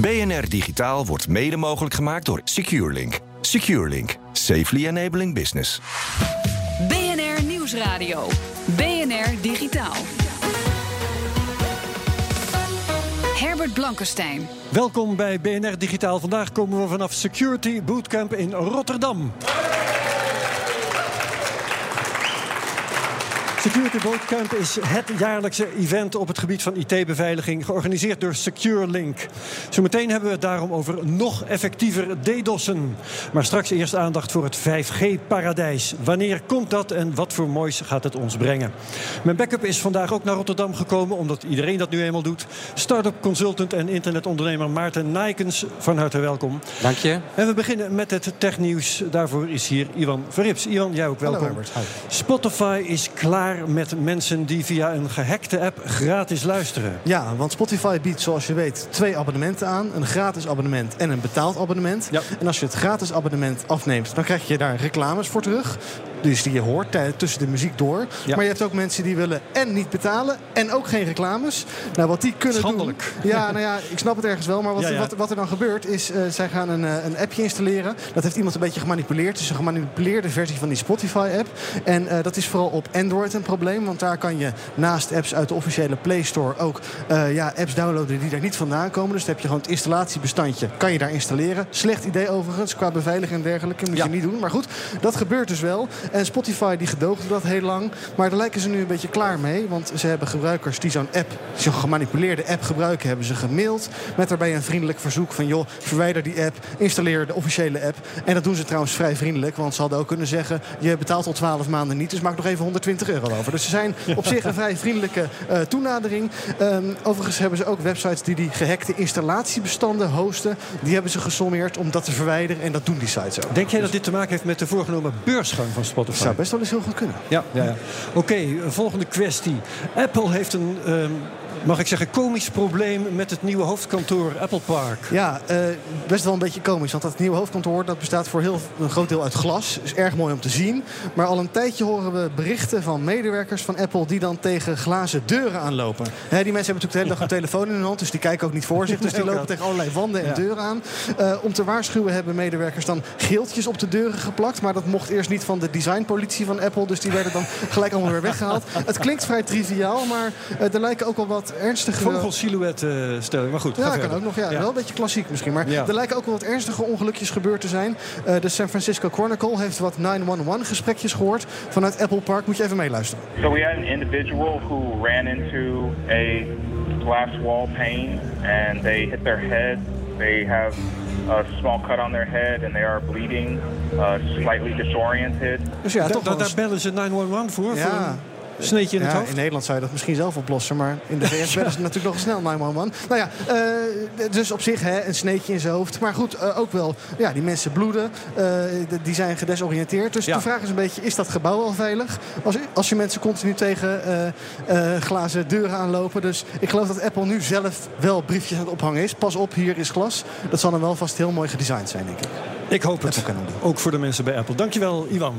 BNR Digitaal wordt mede mogelijk gemaakt door SecureLink. SecureLink. Safely enabling business. BNR Nieuwsradio. BNR Digitaal. Herbert Blankenstein. Welkom bij BNR Digitaal. Vandaag komen we vanaf Security Bootcamp in Rotterdam. Security Bootcamp is het jaarlijkse event op het gebied van IT-beveiliging, georganiseerd door SecureLink. Zometeen hebben we het daarom over nog effectiever DDoS'en. Maar straks eerst aandacht voor het 5G-paradijs. Wanneer komt dat en wat voor moois gaat het ons brengen? Mijn backup is vandaag ook naar Rotterdam gekomen, omdat iedereen dat nu eenmaal doet. Startup consultant en internetondernemer Maarten Nijkens, van harte welkom. Dank je. En we beginnen met het technieuws. Daarvoor is hier Ivan Verrips. Ivan, jij ook welkom. Spotify is klaar met mensen die via een gehackte app gratis luisteren. Ja, want Spotify biedt, zoals je weet, twee abonnementen aan. Een gratis abonnement en een betaald abonnement. Ja. En als je het gratis abonnement afneemt, dan krijg je daar reclames voor terug. Dus die je hoort tij- tussen de muziek door. Ja. Maar je hebt ook mensen die willen en niet betalen en ook geen reclames. Nou, wat die kunnen Schandelijk. doen... Ja, nou ja, ik snap het ergens wel. Maar wat, Ja, ja. Wat, wat er dan gebeurt is, eh, zij gaan een, eh, een appje installeren. Dat heeft iemand een beetje gemanipuleerd. Is een gemanipuleerde versie van die Spotify-app. En eh, dat is vooral op Android een probleem. Want daar kan je naast apps uit de officiële Play Store ook eh, ja, apps downloaden die daar niet vandaan komen. Dus dan heb je gewoon het installatiebestandje. Kan je daar installeren. Slecht idee overigens, qua beveiliging en dergelijke. Moet je niet doen. Maar goed, dat gebeurt dus wel. En Spotify die gedoogde dat heel lang. Maar daar lijken ze nu een beetje klaar mee. Want ze hebben gebruikers die zo'n app, zo'n gemanipuleerde app gebruiken, hebben ze gemaild. Met daarbij een vriendelijk verzoek van joh, verwijder die app, installeer de officiële app. En dat doen ze trouwens vrij vriendelijk. Want ze hadden ook kunnen zeggen, je betaalt al 12 maanden niet. Dus maak nog even 120 euro over. Dus ze zijn op zich een vrij vriendelijke eh, toenadering. Ehm, overigens hebben ze ook websites die die gehackte installatiebestanden hosten. Die hebben ze gesommeerd om dat te verwijderen. En dat doen die sites ook. Denk jij dat dit te maken heeft met de voorgenomen beursgang van Spotify? Zou best wel eens heel goed kunnen. Ja, ja, ja. Oké, een volgende kwestie. Apple heeft een, ehm, mag ik zeggen, komisch probleem met het nieuwe hoofdkantoor Apple Park. Ja, eh, best wel een beetje komisch. Want dat nieuwe hoofdkantoor dat bestaat voor heel, een groot deel uit glas. Is erg mooi om te zien. Maar al een tijdje horen we berichten van medewerkers van Apple... die dan tegen glazen deuren aanlopen. Die mensen hebben natuurlijk de hele dag een telefoon in hun hand... dus die kijken ook niet voor zich. Dus die lopen tegen allerlei wanden en Ja. deuren aan. Eh, om te waarschuwen hebben medewerkers dan geeltjes op de deuren geplakt. Maar dat mocht eerst niet van de designpolitie van Apple. Dus die werden dan gelijk allemaal weer weggehaald. Het klinkt vrij triviaal, maar eh, er lijken ook wel wat ernstige... Vogelsilhouet eh, stelling, maar goed. Ja, kan ook nog. Ja. Wel een beetje klassiek misschien. Maar Ja. er lijken ook wel wat ernstige ongelukjes gebeurd te zijn. Eh, de San Francisco Chronicle heeft wat 911 gesprekjes gehoord vanuit Apple Park. Moet je even meeluisteren. So we had an individual who ran into a glass wall pane and they hit their head. They have a small cut on their head and they are bleeding, uh, slightly disoriented. Dus ja, Da- toch da- daar bellen ze 911 voor? Ja. Voor een sneetje in het Ja, hoofd? in Nederland zou je dat misschien zelf oplossen, maar in de VS bellen ze natuurlijk nog snel 911. Nou ja, eh, dus op zich hè, een sneetje in zijn hoofd. Maar goed, eh, ook wel, ja, die mensen bloeden, eh, die zijn gedesoriënteerd. Dus Ja. de vraag is een beetje, is dat gebouw al veilig? Als, als je mensen continu tegen eh, eh, glazen deuren aanlopen. Dus ik geloof dat Apple nu zelf wel briefjes aan het ophangen is. Pas op, hier is glas. Dat zal dan wel vast heel mooi gedesigned zijn, denk ik. Ik hoop het. Ook voor de mensen bij Apple. Dankjewel, Iwan.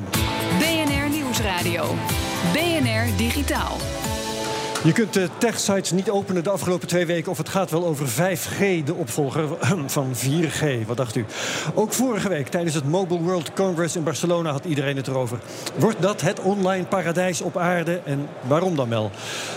BNR Nieuwsradio. BNR Digitaal. Je kunt de techsites niet openen de afgelopen twee weken... of het gaat wel over 5G, de opvolger van 4G. Wat dacht u? Ook vorige week tijdens het Mobile World Congress in Barcelona... had iedereen het erover. Wordt dat het online paradijs op aarde? En waarom dan wel?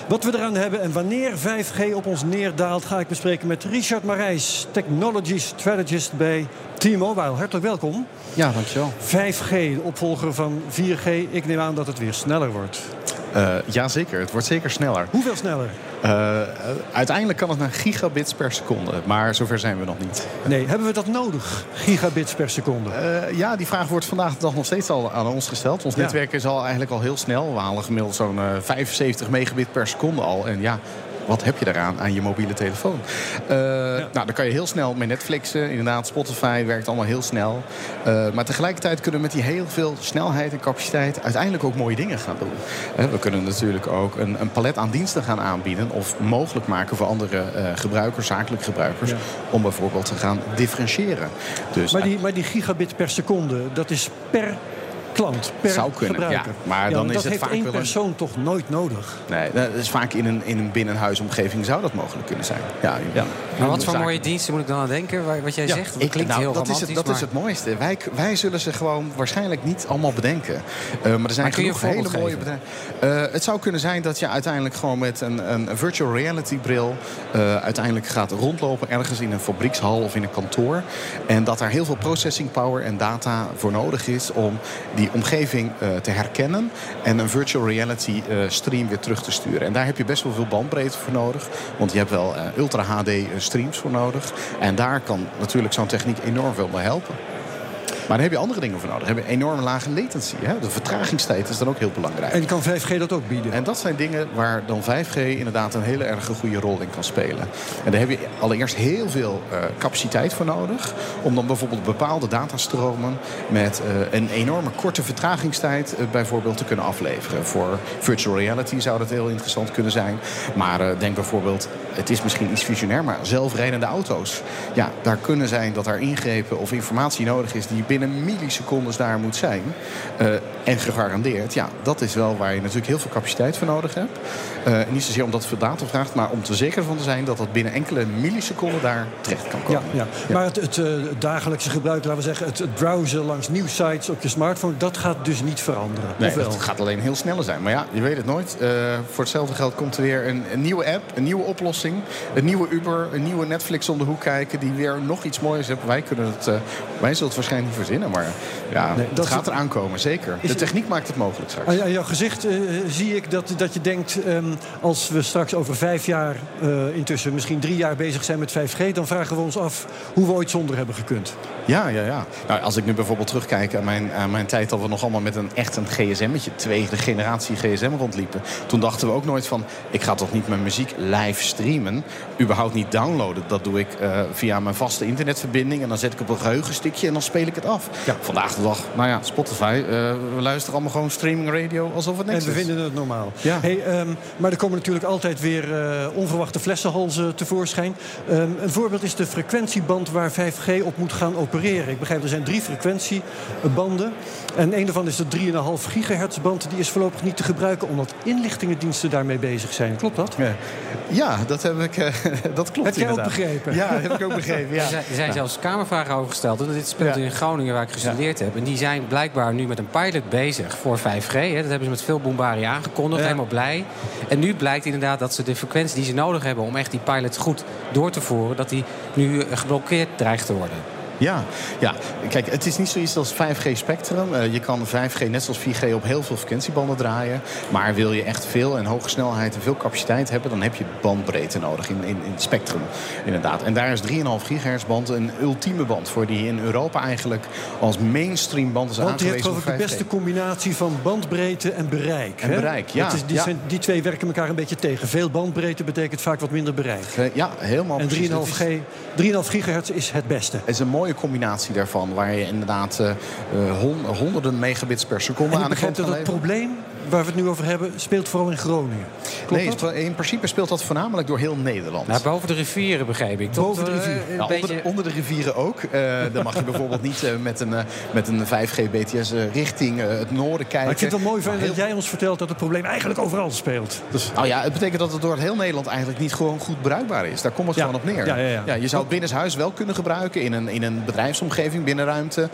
Wat we eraan hebben en wanneer 5G op ons neerdaalt... ga ik bespreken met Richard Marijs, Technology Strategist bij T-Mobile. Hartelijk welkom. Ja, dankjewel. 5G, de opvolger van 4G. Ik neem aan dat het weer sneller wordt. Uh, Jazeker, het wordt zeker sneller. Hoeveel sneller? Uh, uiteindelijk kan het naar gigabits per seconde, maar zover zijn we nog niet. Nee, hebben we dat nodig? Gigabits per seconde? Uh, ja, die vraag wordt vandaag de dag nog steeds al aan ons gesteld. Ons Ja. netwerk is al eigenlijk al heel snel. We halen gemiddeld zo'n 75 megabit per seconde al. En ja, wat heb je daaraan aan je mobiele telefoon? Uh, Nou, dan kan je heel snel met Netflixen. Inderdaad, Spotify werkt allemaal heel snel. Uh, maar tegelijkertijd kunnen we met die heel veel snelheid en capaciteit... uiteindelijk ook mooie dingen gaan doen. Uh, we kunnen natuurlijk ook een, een, palet aan diensten gaan aanbieden... of mogelijk maken voor andere gebruikers, zakelijke gebruikers... Ja. om bijvoorbeeld te gaan differentiëren. Dus, maar, die, maar die gigabit per seconde, dat is per klant per Zou kunnen, gebruiker. Ja. Maar dan is dat het heeft vaak één wel een- persoon toch nooit nodig. Nee, dat is vaak in een, in een binnenhuisomgeving zou dat mogelijk kunnen zijn. Ja, ja. Maar wat voor mooie diensten moet ik dan aan denken? Wat jij Ja, zegt, dat ik- klinkt nou, heel dat is het, dat is het mooiste. Wij, wij zullen ze gewoon waarschijnlijk niet allemaal bedenken. Eh, maar er zijn Maar genoeg hele mooie bedrijven. Eh, het zou kunnen zijn dat je uiteindelijk gewoon met een, een virtual reality bril... eh, uiteindelijk gaat rondlopen ergens in een fabriekshal of in een kantoor. En dat daar heel veel processing power en data voor nodig is... om die omgeving te herkennen en een virtual reality stream weer terug te sturen. En daar heb je best wel veel bandbreedte voor nodig. Want je hebt wel ultra HD streams voor nodig. En daar kan natuurlijk zo'n techniek enorm veel bij helpen. Maar daar heb je andere dingen voor nodig. Dan heb je enorm lage latency. Hè? De vertragingstijd is dan ook heel belangrijk. En kan 5G dat ook bieden? En dat zijn dingen waar dan 5G inderdaad een hele erg goede rol in kan spelen. En daar heb je allereerst heel veel eh, capaciteit voor nodig. Om dan bijvoorbeeld bepaalde datastromen met eh, een enorme korte vertragingstijd eh, bijvoorbeeld te kunnen afleveren. Voor virtual reality zou dat heel interessant kunnen zijn. Maar denk bijvoorbeeld, het is misschien iets visionair, maar zelfrijdende auto's. Ja, daar kunnen zijn dat er ingrepen of informatie nodig is die binnen millisecondes daar moet zijn. Eh, en gegarandeerd, ja, dat is wel waar je natuurlijk heel veel capaciteit voor nodig hebt. Eh, niet zozeer omdat het veel data vraagt, maar om er zeker van te zijn dat dat binnen enkele milliseconden daar terecht kan Ja, komen. ja. Maar het, het, eh, dagelijkse gebruik, laten we zeggen, het, het browsen langs nieuwsites op je smartphone, dat gaat dus niet veranderen. Nee, of wel? het gaat alleen heel sneller zijn. Maar ja, je weet het nooit. Voor hetzelfde geld komt er weer een, een nieuwe app, een nieuwe oplossing. Een nieuwe Uber, een nieuwe Netflix om de hoek kijken... die weer nog iets moois heeft. Wij, kunnen het, wij zullen het waarschijnlijk niet verzinnen. Maar ja, Nee, dat gaat is- eraan komen, zeker. De techniek maakt het mogelijk straks. Aan, aan jouw gezicht eh, zie ik dat, dat je denkt, ehm, als we straks over vijf jaar, eh, intussen misschien drie jaar bezig zijn met 5G, dan vragen we ons af hoe we ooit zonder hebben gekund. Ja, ja, ja. Nou, als ik nu bijvoorbeeld terugkijk aan mijn, aan mijn tijd... dat we nog allemaal met een echt een gsm'tje, tweede generatie gsm rondliepen. Toen dachten we ook nooit van... ik ga toch niet mijn muziek live streamen? Überhaupt niet downloaden. Dat doe ik eh, via mijn vaste internetverbinding. En dan zet ik op een geheugenstickje en dan speel ik het af. Vandaag de dag, nou ja, Spotify. eh, we luisteren allemaal gewoon streaming radio alsof het niks en we is. vinden het normaal. Ja. Hey, ehm, maar er komen natuurlijk altijd weer eh, onverwachte flessenhalzen tevoorschijn. Ehm, een voorbeeld is de frequentieband waar 5G op moet gaan opereren. Ik begrijp, er zijn drie frequentiebanden. En een daarvan is de 3,5 gigahertz band. Die is voorlopig niet te gebruiken omdat inlichtingendiensten daarmee bezig zijn. Klopt dat? Ja, ja dat, heb ik, eh, dat klopt Heb jij ook begrepen? Ja, dat heb ik ook begrepen. Ja. Er zijn, er zijn Ja. zelfs kamervragen over gesteld. En dit speelt Ja. in Groningen, waar ik gestudeerd heb. En die zijn blijkbaar nu met een pilot bezig voor 5G. Hè. Dat hebben ze met veel bombarie aangekondigd. Ja. Helemaal blij. En nu blijkt inderdaad dat ze de frequentie die ze nodig hebben... om echt die pilot goed door te voeren... dat die nu geblokkeerd dreigt te worden. Ja, ja, kijk, het is niet zoiets als 5G spectrum. Eh, je kan 5G net zoals 4G op heel veel frequentiebanden draaien. Maar wil je echt veel en hoge snelheid en veel capaciteit hebben... dan heb je bandbreedte nodig in, in, in het spectrum, inderdaad. En daar is 3,5 gigahertz band een ultieme band... voor die in Europa eigenlijk als mainstream band is Want die heeft aangewezen geloof ik de 5G. beste combinatie van bandbreedte en bereik. En hè? bereik, ja, is, die, ja. zijn, die twee werken elkaar een beetje tegen. Veel bandbreedte betekent vaak wat minder bereik. Eh, Ja, helemaal En precies. 3,5 Het is- G, 3,5 gigahertz is het beste. Het is een mooie combinatie daarvan, waar je inderdaad eh, eh, hon- honderden megabits per seconde aan de dat het probleem waar we het nu over hebben, speelt vooral in Groningen. Klopt Nee, in principe speelt dat voornamelijk door heel Nederland. Nou, boven de rivieren begreep ik. toch? Boven de Eh, rivier. een Nou, beetje- onder, de, onder de rivieren ook. Eh, dan mag je bijvoorbeeld niet eh, met, een, eh, met een 5G BTS eh, richting eh, het noorden kijken. Maar ik vind het wel mooi fijn dat jij ons vertelt dat het probleem eigenlijk overal speelt. Dus, nou ja, het betekent dat het door heel Nederland eigenlijk niet gewoon goed bruikbaar is. Daar komt het Ja. gewoon op neer. Ja, ja, ja. je zou het binnenshuis wel kunnen gebruiken in een, in een bedrijfsomgeving, binnenruimte.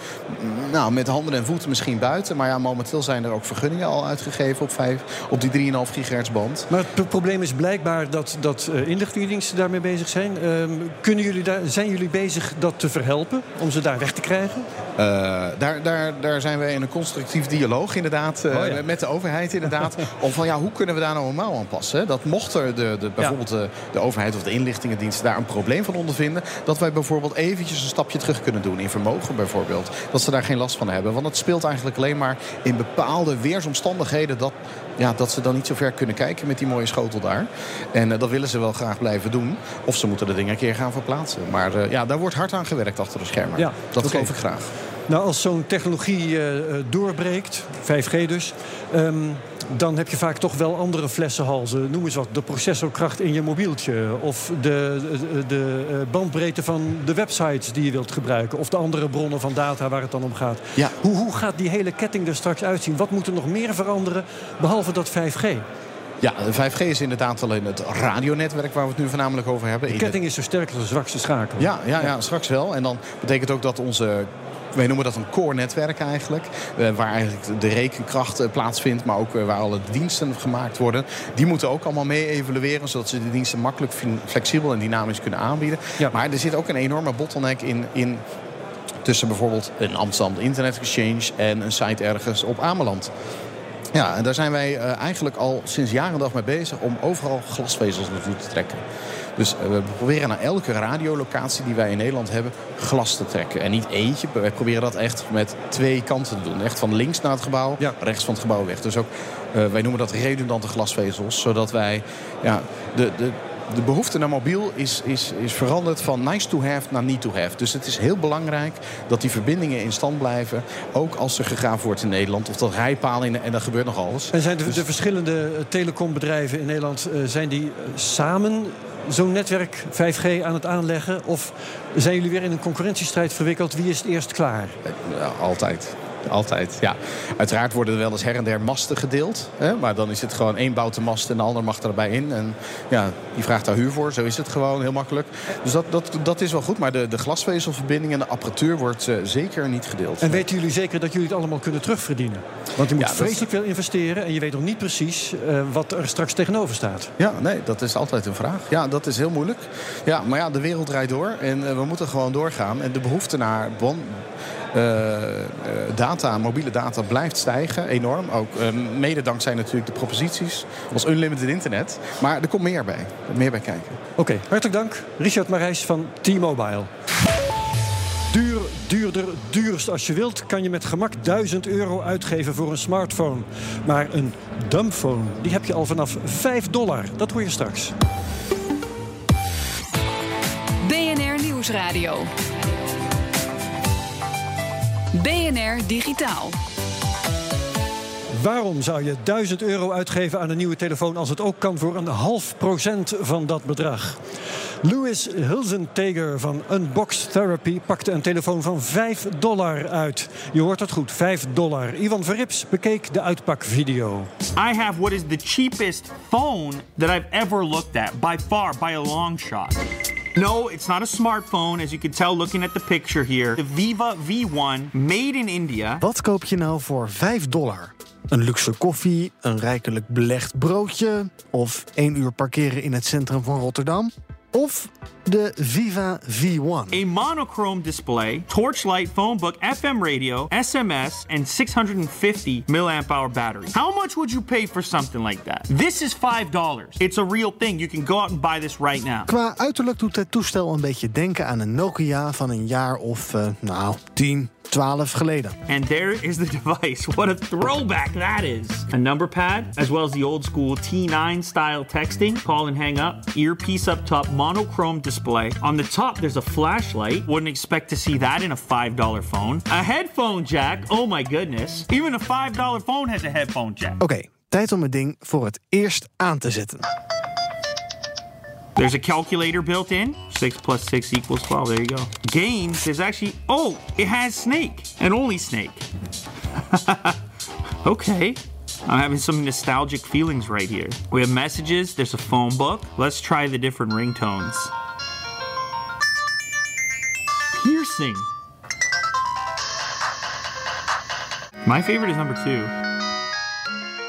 Nou, met handen en voeten misschien buiten. Maar ja, momenteel zijn er ook vergunningen al uitgegeven op, 5, op die 3,5 gigahertz band. Maar het pro- probleem is blijkbaar dat, dat eh, inlichtingendiensten daarmee bezig zijn. Ehm, kunnen jullie daar, zijn jullie bezig dat te verhelpen? Om ze daar weg te krijgen? Eh, daar, daar, daar zijn we in een constructief dialoog inderdaad, eh, Oh ja. met de overheid inderdaad. om van ja, hoe kunnen we daar nou een mouw aan passen? Dat mocht er de, de, bijvoorbeeld de, de overheid of de inlichtingendienst daar een probleem van ondervinden. Dat wij bijvoorbeeld eventjes een stapje terug kunnen doen in vermogen bijvoorbeeld. Dat ze daar geen last van hebben. Want het speelt eigenlijk alleen maar in bepaalde weersomstandigheden dat, ja, dat ze dan niet zo ver kunnen kijken met die mooie schotel daar. En dat willen ze wel graag blijven doen. Of ze moeten de dingen een keer gaan verplaatsen. Maar ja, daar wordt hard aan gewerkt achter de schermen. Ja, dat okay. geloof ik graag. Nou, als zo'n technologie doorbreekt, 5G dus... Um, dan heb je vaak toch wel andere flessenhalzen. Noem eens wat, de processorkracht in je mobieltje... of de, de, de, eh, bandbreedte van de websites die je wilt gebruiken... of de andere bronnen van data waar het dan om gaat. Ja. Hoe, hoe gaat die hele ketting er straks uitzien? Wat moet er nog meer veranderen, behalve dat 5G? Ja, de 5G is inderdaad alleen het radionetwerk waar we het nu voornamelijk over hebben. De ketting is zo sterk als de zwakste schakel. Ja, ja, ja, straks wel. En dan betekent ook dat onze wij noemen dat een core-netwerk eigenlijk. Uh, waar eigenlijk de rekenkracht uh, plaatsvindt, maar ook uh, waar alle diensten gemaakt worden. Die moeten ook allemaal mee evalueren, zodat ze de diensten makkelijk, flexibel en dynamisch kunnen aanbieden. Ja. Maar er zit ook een enorme bottleneck in, in tussen bijvoorbeeld een Amsterdam Internet Exchange en een site ergens op Ameland. Ja, en daar zijn wij eigenlijk al sinds jaren dag mee bezig om overal glasvezels naartoe te trekken. Dus eh, we proberen naar elke radiolocatie die wij in Nederland hebben glas te trekken. En niet eentje. Wij proberen dat echt met twee kanten te doen. Echt van links naar het gebouw, rechts van het gebouw weg. Dus ook, uh, wij noemen dat redundante glasvezels. Zodat wij ja, de, de, de behoefte naar mobiel is, is, is veranderd van nice to have naar need to have. Dus het is heel belangrijk dat die verbindingen in stand blijven. Ook als er gegraven wordt in Nederland. Of dat rijpalen, en dat gebeurt nog alles. En zijn de, dus... de verschillende eh, telecombedrijven in Nederland... zijn die samen zo'n netwerk 5G aan het aanleggen? Of zijn jullie weer in een concurrentiestrijd verwikkeld? Wie is het eerst klaar? Ja, altijd. Altijd, ja. Uiteraard worden er wel eens her en der masten gedeeld. Hè? Maar dan is het gewoon één bouwt de mast en de ander mag erbij in. En ja, die vraagt daar huur voor. Zo is het gewoon, heel makkelijk. Dus dat, dat, dat is wel goed. Maar de, de glasvezelverbinding en de apparatuur wordt uh, zeker niet gedeeld. En weten jullie zeker dat jullie het allemaal kunnen terugverdienen? Want je moet ja, vreselijk veel investeren. En je weet nog niet precies uh, wat er straks tegenover staat. Ja, nee, dat is altijd een vraag. Ja, dat is heel moeilijk. Ja, maar ja, de wereld draait door. En uh, we moeten gewoon doorgaan. En de behoefte naar bon data, mobiele data blijft stijgen, enorm. Ook uh, mede dankzij natuurlijk de proposities als unlimited internet. Maar er komt meer bij, meer bij kijken. Oké, okay, hartelijk dank. Richard Marijs van T-Mobile. Duur, duurder, duurst als je wilt, kan je met gemak 1000 euro uitgeven voor een smartphone. Maar een dumbphone, die heb je al vanaf 5 dollar. Dat hoor je straks. BNR Nieuwsradio. BNR Digitaal. Waarom zou je 1000 euro uitgeven aan een nieuwe telefoon als het ook kan voor een half procent van dat bedrag? Louis Hilzenteger van Unbox Therapy pakte een telefoon van 5 dollar uit. Je hoort het goed, 5 dollar. Ivan Verrips bekeek de uitpakvideo. I have what is the cheapest phone that I've ever looked at, by far, by a long shot. No, it's not a smartphone, as you can tell looking at the picture here. The Viva V1, made in India. Wat koop je nou voor 5 dollar? Een luxe koffie, een rijkelijk belegd broodje... of één uur parkeren in het centrum van Rotterdam? Of de Viva V1. A monochrome display, torchlight phone book, FM radio, SMS, and 650 milliamp hour battery. How much would you pay for something like that? This is $5. It's a real thing. You can go out and buy this right now. Qua uiterlijk doet het toestel een beetje denken aan een Nokia van een jaar of, uh, nou, 10, 12 geleden. And there is the device. What a throwback that is. A number pad, as well as the old school T9 style texting, call and hang up, earpiece up top, monochrome display. On the top, there's a flashlight. Wouldn't expect to see that in a $5 phone. A headphone jack. Oh my goodness. Even a $5 phone has a headphone jack. Oké, okay, tijd om het ding voor het eerst aan te zetten. There's a calculator built in. 6 plus 6 equals 12. There you go. Games, there's actually... Oh, it has Snake. And only Snake. okay. I'm having some nostalgic feelings right here. We have messages. There's a phone book. Let's try the different ringtones. Piercing. My favorite is number two.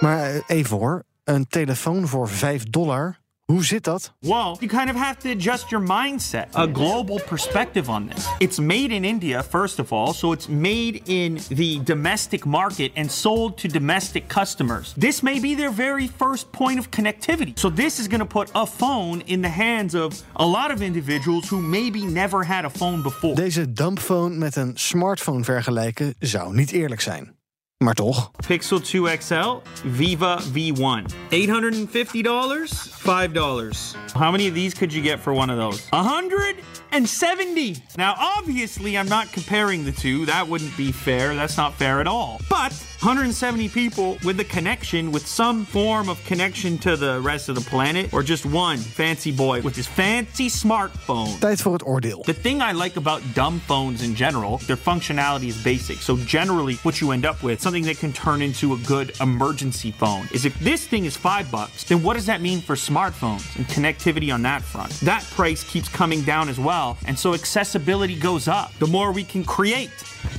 Maar eh, even hoor, een telefoon voor 5 dollar Hoe zit dat? Well, you kind of have to adjust your mindset, a global perspective on this. It's made in India, first of all, so it's made in the domestic market and sold to domestic customers. This may be their very first point of connectivity. So this is going to put a phone in the hands of a lot of individuals who maybe never had a phone before. Deze dumbphone met een smartphone vergelijken zou niet eerlijk zijn. Maar toch. Pixel 2 XL, Viva V1. $850? $5. How many of these could you get for one of those? 170. Now, obviously, I'm not comparing the two. That wouldn't be fair. That's not fair at all. But 170 people with a connection, with some form of connection to the rest of the planet, or just one fancy boy with his fancy smartphone. Tijd voor het oordeel. The thing I like about dumb phones in general, their functionality is basic. So generally, what you end up with, something that can turn into a good emergency phone, is if this thing is five bucks, then what does that mean for smartphones and connectivity on that front? That price keeps coming down as well, and so accessibility goes up. The more we can create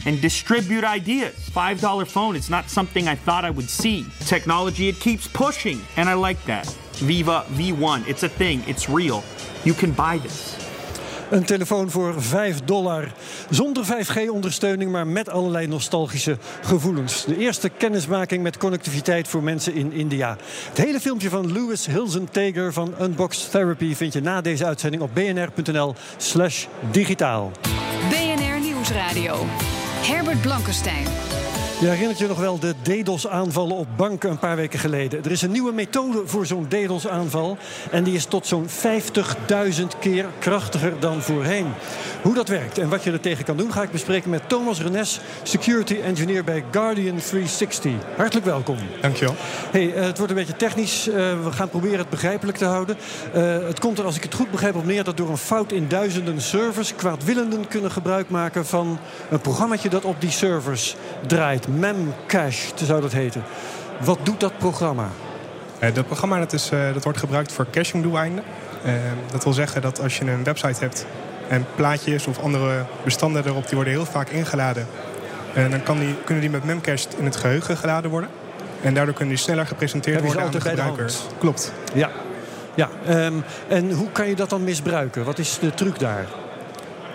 and distribute ideas. $5 phone, it's not something I thought I would see. Technology, it keeps pushing, and I like that. Viva V1, it's a thing, it's real. You can buy this. Een telefoon voor 5 dollar. Zonder 5G-ondersteuning, maar met allerlei nostalgische gevoelens. De eerste kennismaking met connectiviteit voor mensen in India. Het hele filmpje van Louis Hilsen Tager van Unbox Therapy vind je na deze uitzending op bnr.nl/slash digitaal. BNR Nieuwsradio. Herbert Blankenstein. Je herinnert je nog wel de DDoS-aanvallen op banken een paar weken geleden. Er is een nieuwe methode voor zo'n DDoS-aanval. En die is tot zo'n 50.000 keer krachtiger dan voorheen. Hoe dat werkt en wat je er tegen kan doen, ga ik bespreken met Thomas Renes, security engineer bij Guardian 360. Hartelijk welkom. Dankjewel. Hey, uh, het wordt een beetje technisch. Uh, we gaan proberen het begrijpelijk te houden. Uh, het komt er, als ik het goed begrijp, op neer dat door een fout in duizenden servers kwaadwillenden kunnen gebruik maken van een programmaatje dat op die servers draait. Memcache zou dat heten. Wat doet dat programma? dat programma dat is, dat wordt gebruikt voor caching doeleinden. dat wil zeggen dat als je een website hebt en plaatjes of andere bestanden erop, die worden heel vaak ingeladen. En dan kan die, kunnen die met Memcache in het geheugen geladen worden. En daardoor kunnen die sneller gepresenteerd worden aan de altijd bij de gebruiker. Klopt. Ja. ja um, en hoe kan je dat dan misbruiken? Wat is de truc daar?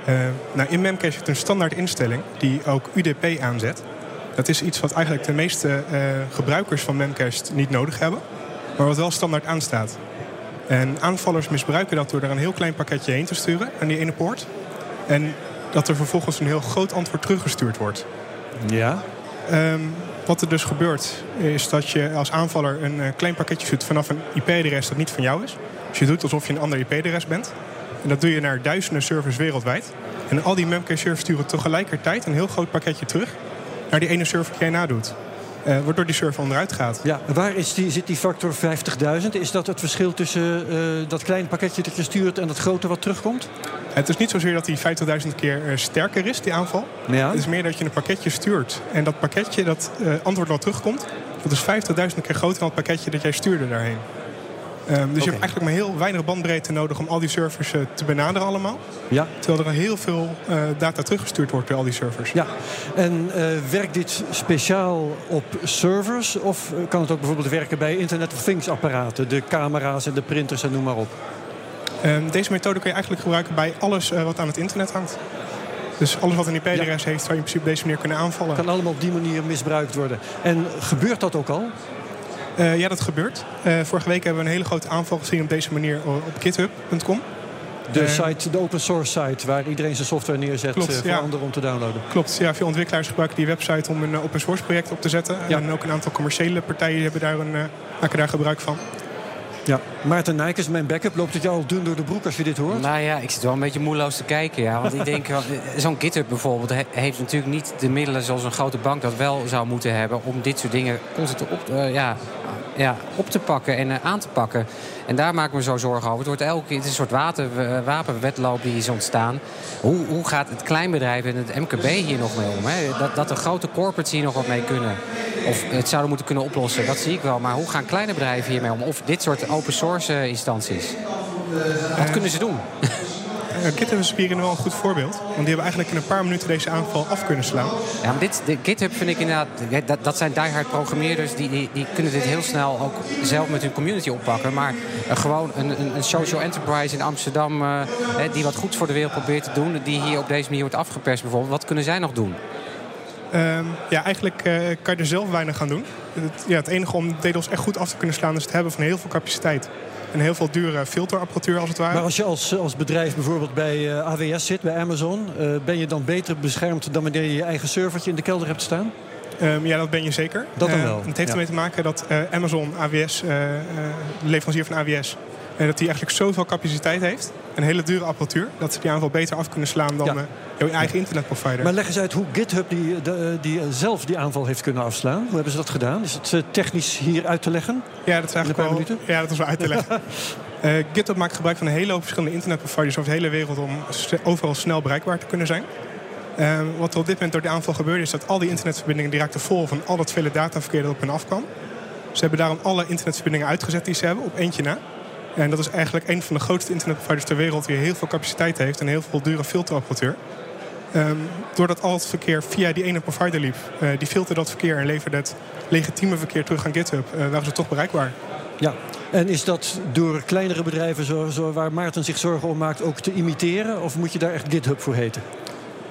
Uh, nou, in Memcache zit een standaard instelling die ook UDP aanzet. Dat is iets wat eigenlijk de meeste uh, gebruikers van Memcache niet nodig hebben. Maar wat wel standaard aanstaat. En aanvallers misbruiken dat door er een heel klein pakketje heen te sturen aan die ene poort. En dat er vervolgens een heel groot antwoord teruggestuurd wordt. Ja. Um, wat er dus gebeurt is dat je als aanvaller een uh, klein pakketje stuurt vanaf een IP-adres dat niet van jou is. Dus je doet alsof je een ander IP-adres bent. En dat doe je naar duizenden servers wereldwijd. En al die Memcache-servers sturen tegelijkertijd een heel groot pakketje terug naar die ene server die jij nadoet. Uh, waardoor die server onderuit gaat. Ja, waar is die, zit die factor 50.000? Is dat het verschil tussen uh, dat kleine pakketje dat je stuurt en dat grote wat terugkomt? Het is niet zozeer dat die 50.000 keer uh, sterker is, die aanval. Ja. Het is meer dat je een pakketje stuurt. En dat pakketje, dat antwoord wat terugkomt, dat is 50.000 keer groter dan het pakketje dat jij stuurde daarheen. Um, dus okay. je hebt eigenlijk maar heel weinig bandbreedte nodig om al die servers uh, te benaderen allemaal. Ja. Terwijl er heel veel uh, data teruggestuurd wordt door al die servers. Ja. En uh, werkt dit speciaal op servers? Of kan het ook bijvoorbeeld werken bij Internet of Things apparaten? De camera's en de printers en noem maar op. Um, deze methode kun je eigenlijk gebruiken bij alles wat aan het internet hangt. Dus alles wat een IP-adres ja. heeft, zou je in principe op deze manier kunnen aanvallen. Kan allemaal op die manier misbruikt worden. En gebeurt dat ook al? Uh, ja, dat gebeurt. Uh, vorige week hebben we een hele grote aanval gezien op deze manier op github.com. De, uh, site, de open source site waar iedereen zijn software neerzet klopt, voor ja. anderen om te downloaden. Klopt, ja, veel ontwikkelaars gebruiken die website om een open source project op te zetten. Ja. En ook een aantal commerciële partijen hebben daar een, maken daar gebruik van. Ja, Maarten Nijkers, mijn backup, loopt het jou al dun door de broek als je dit hoort? Nou ja, ik zit wel een beetje moedeloos te kijken. Ja, want ik denk, zo'n GitHub bijvoorbeeld heeft natuurlijk niet de middelen zoals een grote bank dat wel zou moeten hebben om dit soort dingen constant op, uh, ja, ja, op te pakken en uh, aan te pakken. En daar maak ik me zo zorgen over. Het, wordt elke keer, een soort water, wapenwetloop die is ontstaan. Hoe, hoe gaat het kleinbedrijf en het MKB hier nog mee om? Hè? Dat, dat de grote corporates hier nog wat mee kunnen. Of het zouden moeten kunnen oplossen, dat zie ik wel. Maar hoe gaan kleine bedrijven hiermee om? Of dit soort open source instanties? Wat kunnen ze doen? GitHub is hierin wel een goed voorbeeld. Want die hebben eigenlijk in een paar minuten deze aanval af kunnen slaan. Ja, maar dit, de GitHub vind ik inderdaad... Dat, dat zijn diehard programmeerders. Die, die, die kunnen dit heel snel ook zelf met hun community oppakken. Maar uh, gewoon een, een, social enterprise in Amsterdam... Uh, die wat goeds voor de wereld probeert te doen... die hier op deze manier wordt afgeperst bijvoorbeeld. Wat kunnen zij nog doen? Um, ja, eigenlijk uh, kan je er zelf weinig aan doen. Het, ja, het enige om DDoS echt goed af te kunnen slaan... is het hebben van heel veel capaciteit en heel veel dure filterapparatuur als het ware. Maar als je als, als bedrijf bijvoorbeeld bij uh, AWS zit, bij Amazon... Uh, ben je dan beter beschermd dan wanneer je je eigen servertje in de kelder hebt staan? Um, ja, dat ben je zeker. Dat dan wel. het heeft ja. ermee te maken dat Amazon, AWS, de leverancier van AWS... dat die eigenlijk zoveel capaciteit heeft. Een hele dure apparatuur. Dat ze die aanval beter af kunnen slaan dan ja. jouw eigen internetprovider. Maar leg eens uit hoe GitHub die, de, die zelf die aanval heeft kunnen afslaan. Hoe hebben ze dat gedaan? Is het technisch hier uit te leggen? Ja, dat is eigenlijk wel, minuten? ja, dat is wel uit te leggen. Uh, GitHub maakt gebruik van een hele hoop verschillende internetproviders over de hele wereld om overal snel bereikbaar te kunnen zijn. Uh, wat er op dit moment door de aanval gebeurde is dat al die internetverbindingen die raakten vol van al dat vele dataverkeer dat op hen afkwam. Ze hebben daarom alle internetverbindingen uitgezet die ze hebben op eentje na. En dat is eigenlijk een van de grootste internetproviders ter wereld die heel veel capaciteit heeft en heel veel dure filterapparatuur. Um, doordat al het verkeer via die ene provider liep, uh, die filterde dat verkeer en leverde het legitieme verkeer terug aan GitHub, uh, waren ze toch bereikbaar. Ja, en is dat door kleinere bedrijven zo, waar Maarten zich zorgen om maakt ook te imiteren? Of moet je daar echt GitHub voor heten?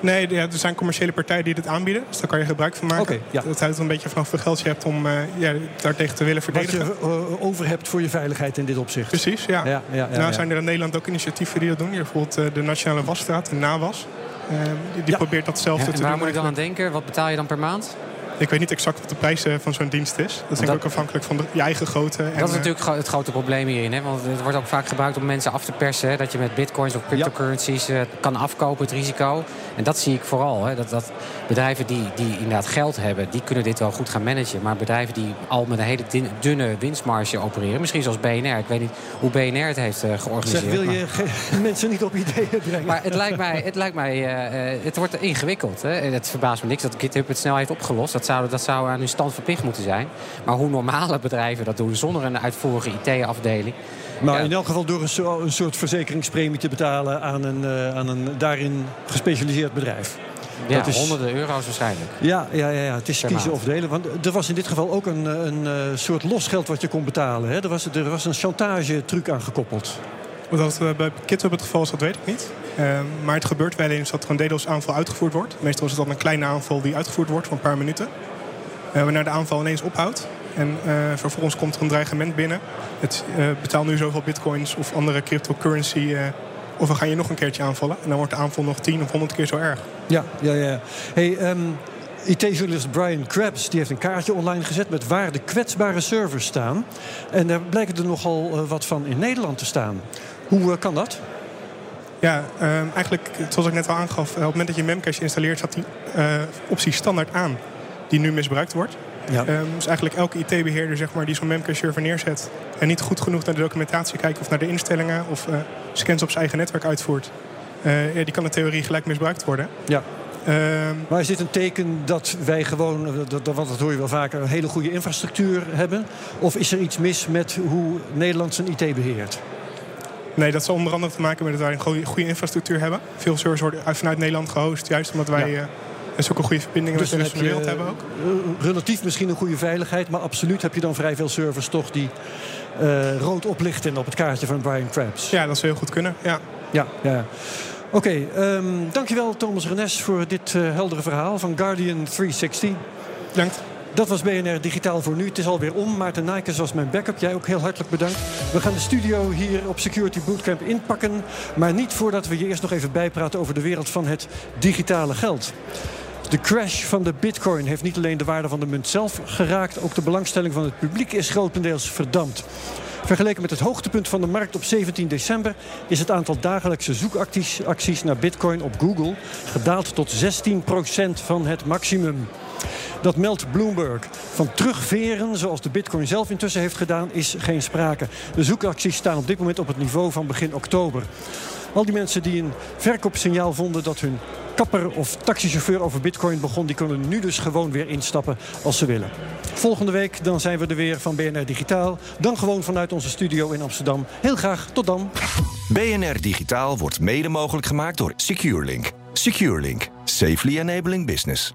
Nee, ja, er zijn commerciële partijen die dit aanbieden. Dus daar kan je gebruik van maken. Okay, ja. Dat houdt er een beetje vanaf hoeveel geld je hebt om uh, ja, daartegen te willen verdedigen. Wat je uh, over hebt voor je veiligheid in dit opzicht. Precies, ja. ja, ja, ja nou zijn er in Nederland ook initiatieven die dat doen. Hier bijvoorbeeld uh, de Nationale Wasstraat, de NAWAS. die, die probeert datzelfde ja, te doen. waar moet ik dan aan denken? Wat betaal je dan per maand? Ik weet niet exact wat de prijs van zo'n dienst is. Dat is dat, ook afhankelijk van de, je eigen grootte. En, dat is natuurlijk het grote probleem hierin. Hè? Want het wordt ook vaak gebruikt om mensen af te persen. Hè? Dat je met bitcoins of cryptocurrencies ja. kan afkopen, het risico. En dat zie ik vooral. Hè? Dat, dat bedrijven die, die inderdaad geld hebben, die kunnen dit wel goed gaan managen. Maar bedrijven die al met een hele dunne winstmarge opereren. Misschien zoals BNR. Ik weet niet hoe BNR het heeft georganiseerd. Zeg, wil je maar... mensen niet op ideeën brengen? Maar het lijkt mij, het, lijkt mij uh, het wordt ingewikkeld. Hè? En het verbaast me niks dat GitHub het snel heeft opgelost. Dat zou, dat zou aan hun stand verplicht moeten zijn. Maar hoe normale bedrijven dat doen zonder een uitvoerige IT-afdeling. Maar ja. in elk geval door een, so een, soort verzekeringspremie te betalen aan een, uh, aan een daarin gespecialiseerd bedrijf. Ja, dat is, honderden euro's waarschijnlijk. Ja, ja, ja, ja. het is kiezen of delen. Want er was in dit geval ook een, een uh, soort losgeld wat je kon betalen. Hè? Er, was, er was een chantage-truc aan gekoppeld. Wat dat uh, bij GitHub het geval is, dat weet ik niet. Uh, maar het gebeurt wel eens dat er een DDoS-aanval uitgevoerd wordt. Meestal is het dan een kleine aanval die uitgevoerd wordt van een paar minuten. Uh, waarna de aanval ineens ophoudt. En uh, vervolgens komt er een dreigement binnen. Het betaal nu zoveel bitcoins of andere cryptocurrency. Of we gaan je nog een keertje aanvallen. En dan wordt de aanval nog 10 of 100 keer zo erg. Ja, ja, ja. Hey, um, IT-journalist Brian Krebs die heeft een kaartje online gezet met waar de kwetsbare servers staan. En daar blijken er nogal wat van in Nederland te staan. Hoe kan dat? Ja, uh, eigenlijk, zoals ik net al aangaf, op het moment dat je Memcache installeert, staat die optie standaard aan die nu misbruikt wordt. Ja. Um, dus eigenlijk elke IT-beheerder zeg maar, die zo'n Memcache-server neerzet... en niet goed genoeg naar de documentatie kijkt of naar de instellingen... of uh, scans op zijn eigen netwerk uitvoert... Uh, ja, die kan in theorie gelijk misbruikt worden. Ja. Um, maar is dit een teken dat wij gewoon, dat, dat, dat hoor je wel vaker... een hele goede infrastructuur hebben? Of is er iets mis met hoe Nederland zijn IT beheert? Nee, dat zal onder andere te maken met dat wij een goede, goede infrastructuur hebben. Veel servers worden vanuit Nederland gehost, juist omdat wij... Ja. En zulke goede verbindingen dus met de rest van de wereld hebben ook. Relatief misschien een goede veiligheid, maar absoluut heb je dan vrij veel servers toch die uh, rood oplichten op het kaartje van Brian Krebs. Ja, dat zou heel goed kunnen. Ja, ja. ja. Oké, okay, um, dankjewel Thomas Renes voor dit uh, heldere verhaal van Guardian 360. Bedankt. Dat was BNR Digitaal voor nu. Het is alweer om. Maarten Nijkers was mijn backup. Jij ook heel hartelijk bedankt. We gaan de studio hier op Security Bootcamp inpakken. Maar niet voordat we je eerst nog even bijpraten over de wereld van het digitale geld. De crash van de bitcoin heeft niet alleen de waarde van de munt zelf geraakt... ook de belangstelling van het publiek is grotendeels verdampt. Vergeleken met het hoogtepunt van de markt op 17 december... is het aantal dagelijkse zoekacties acties naar bitcoin op Google... gedaald tot 16% van het maximum. Dat meldt Bloomberg. Van terugveren, zoals de bitcoin zelf intussen heeft gedaan, is geen sprake. De zoekacties staan op dit moment op het niveau van begin oktober. Al die mensen die een verkoopsignaal vonden dat hun kapper of taxichauffeur over bitcoin begon... die kunnen nu dus gewoon weer instappen als ze willen. Volgende week dan zijn we er weer van BNR Digitaal. Dan gewoon vanuit onze studio in Amsterdam. Heel graag, tot dan. BNR Digitaal wordt mede mogelijk gemaakt door SecureLink. SecureLink. Safely enabling business.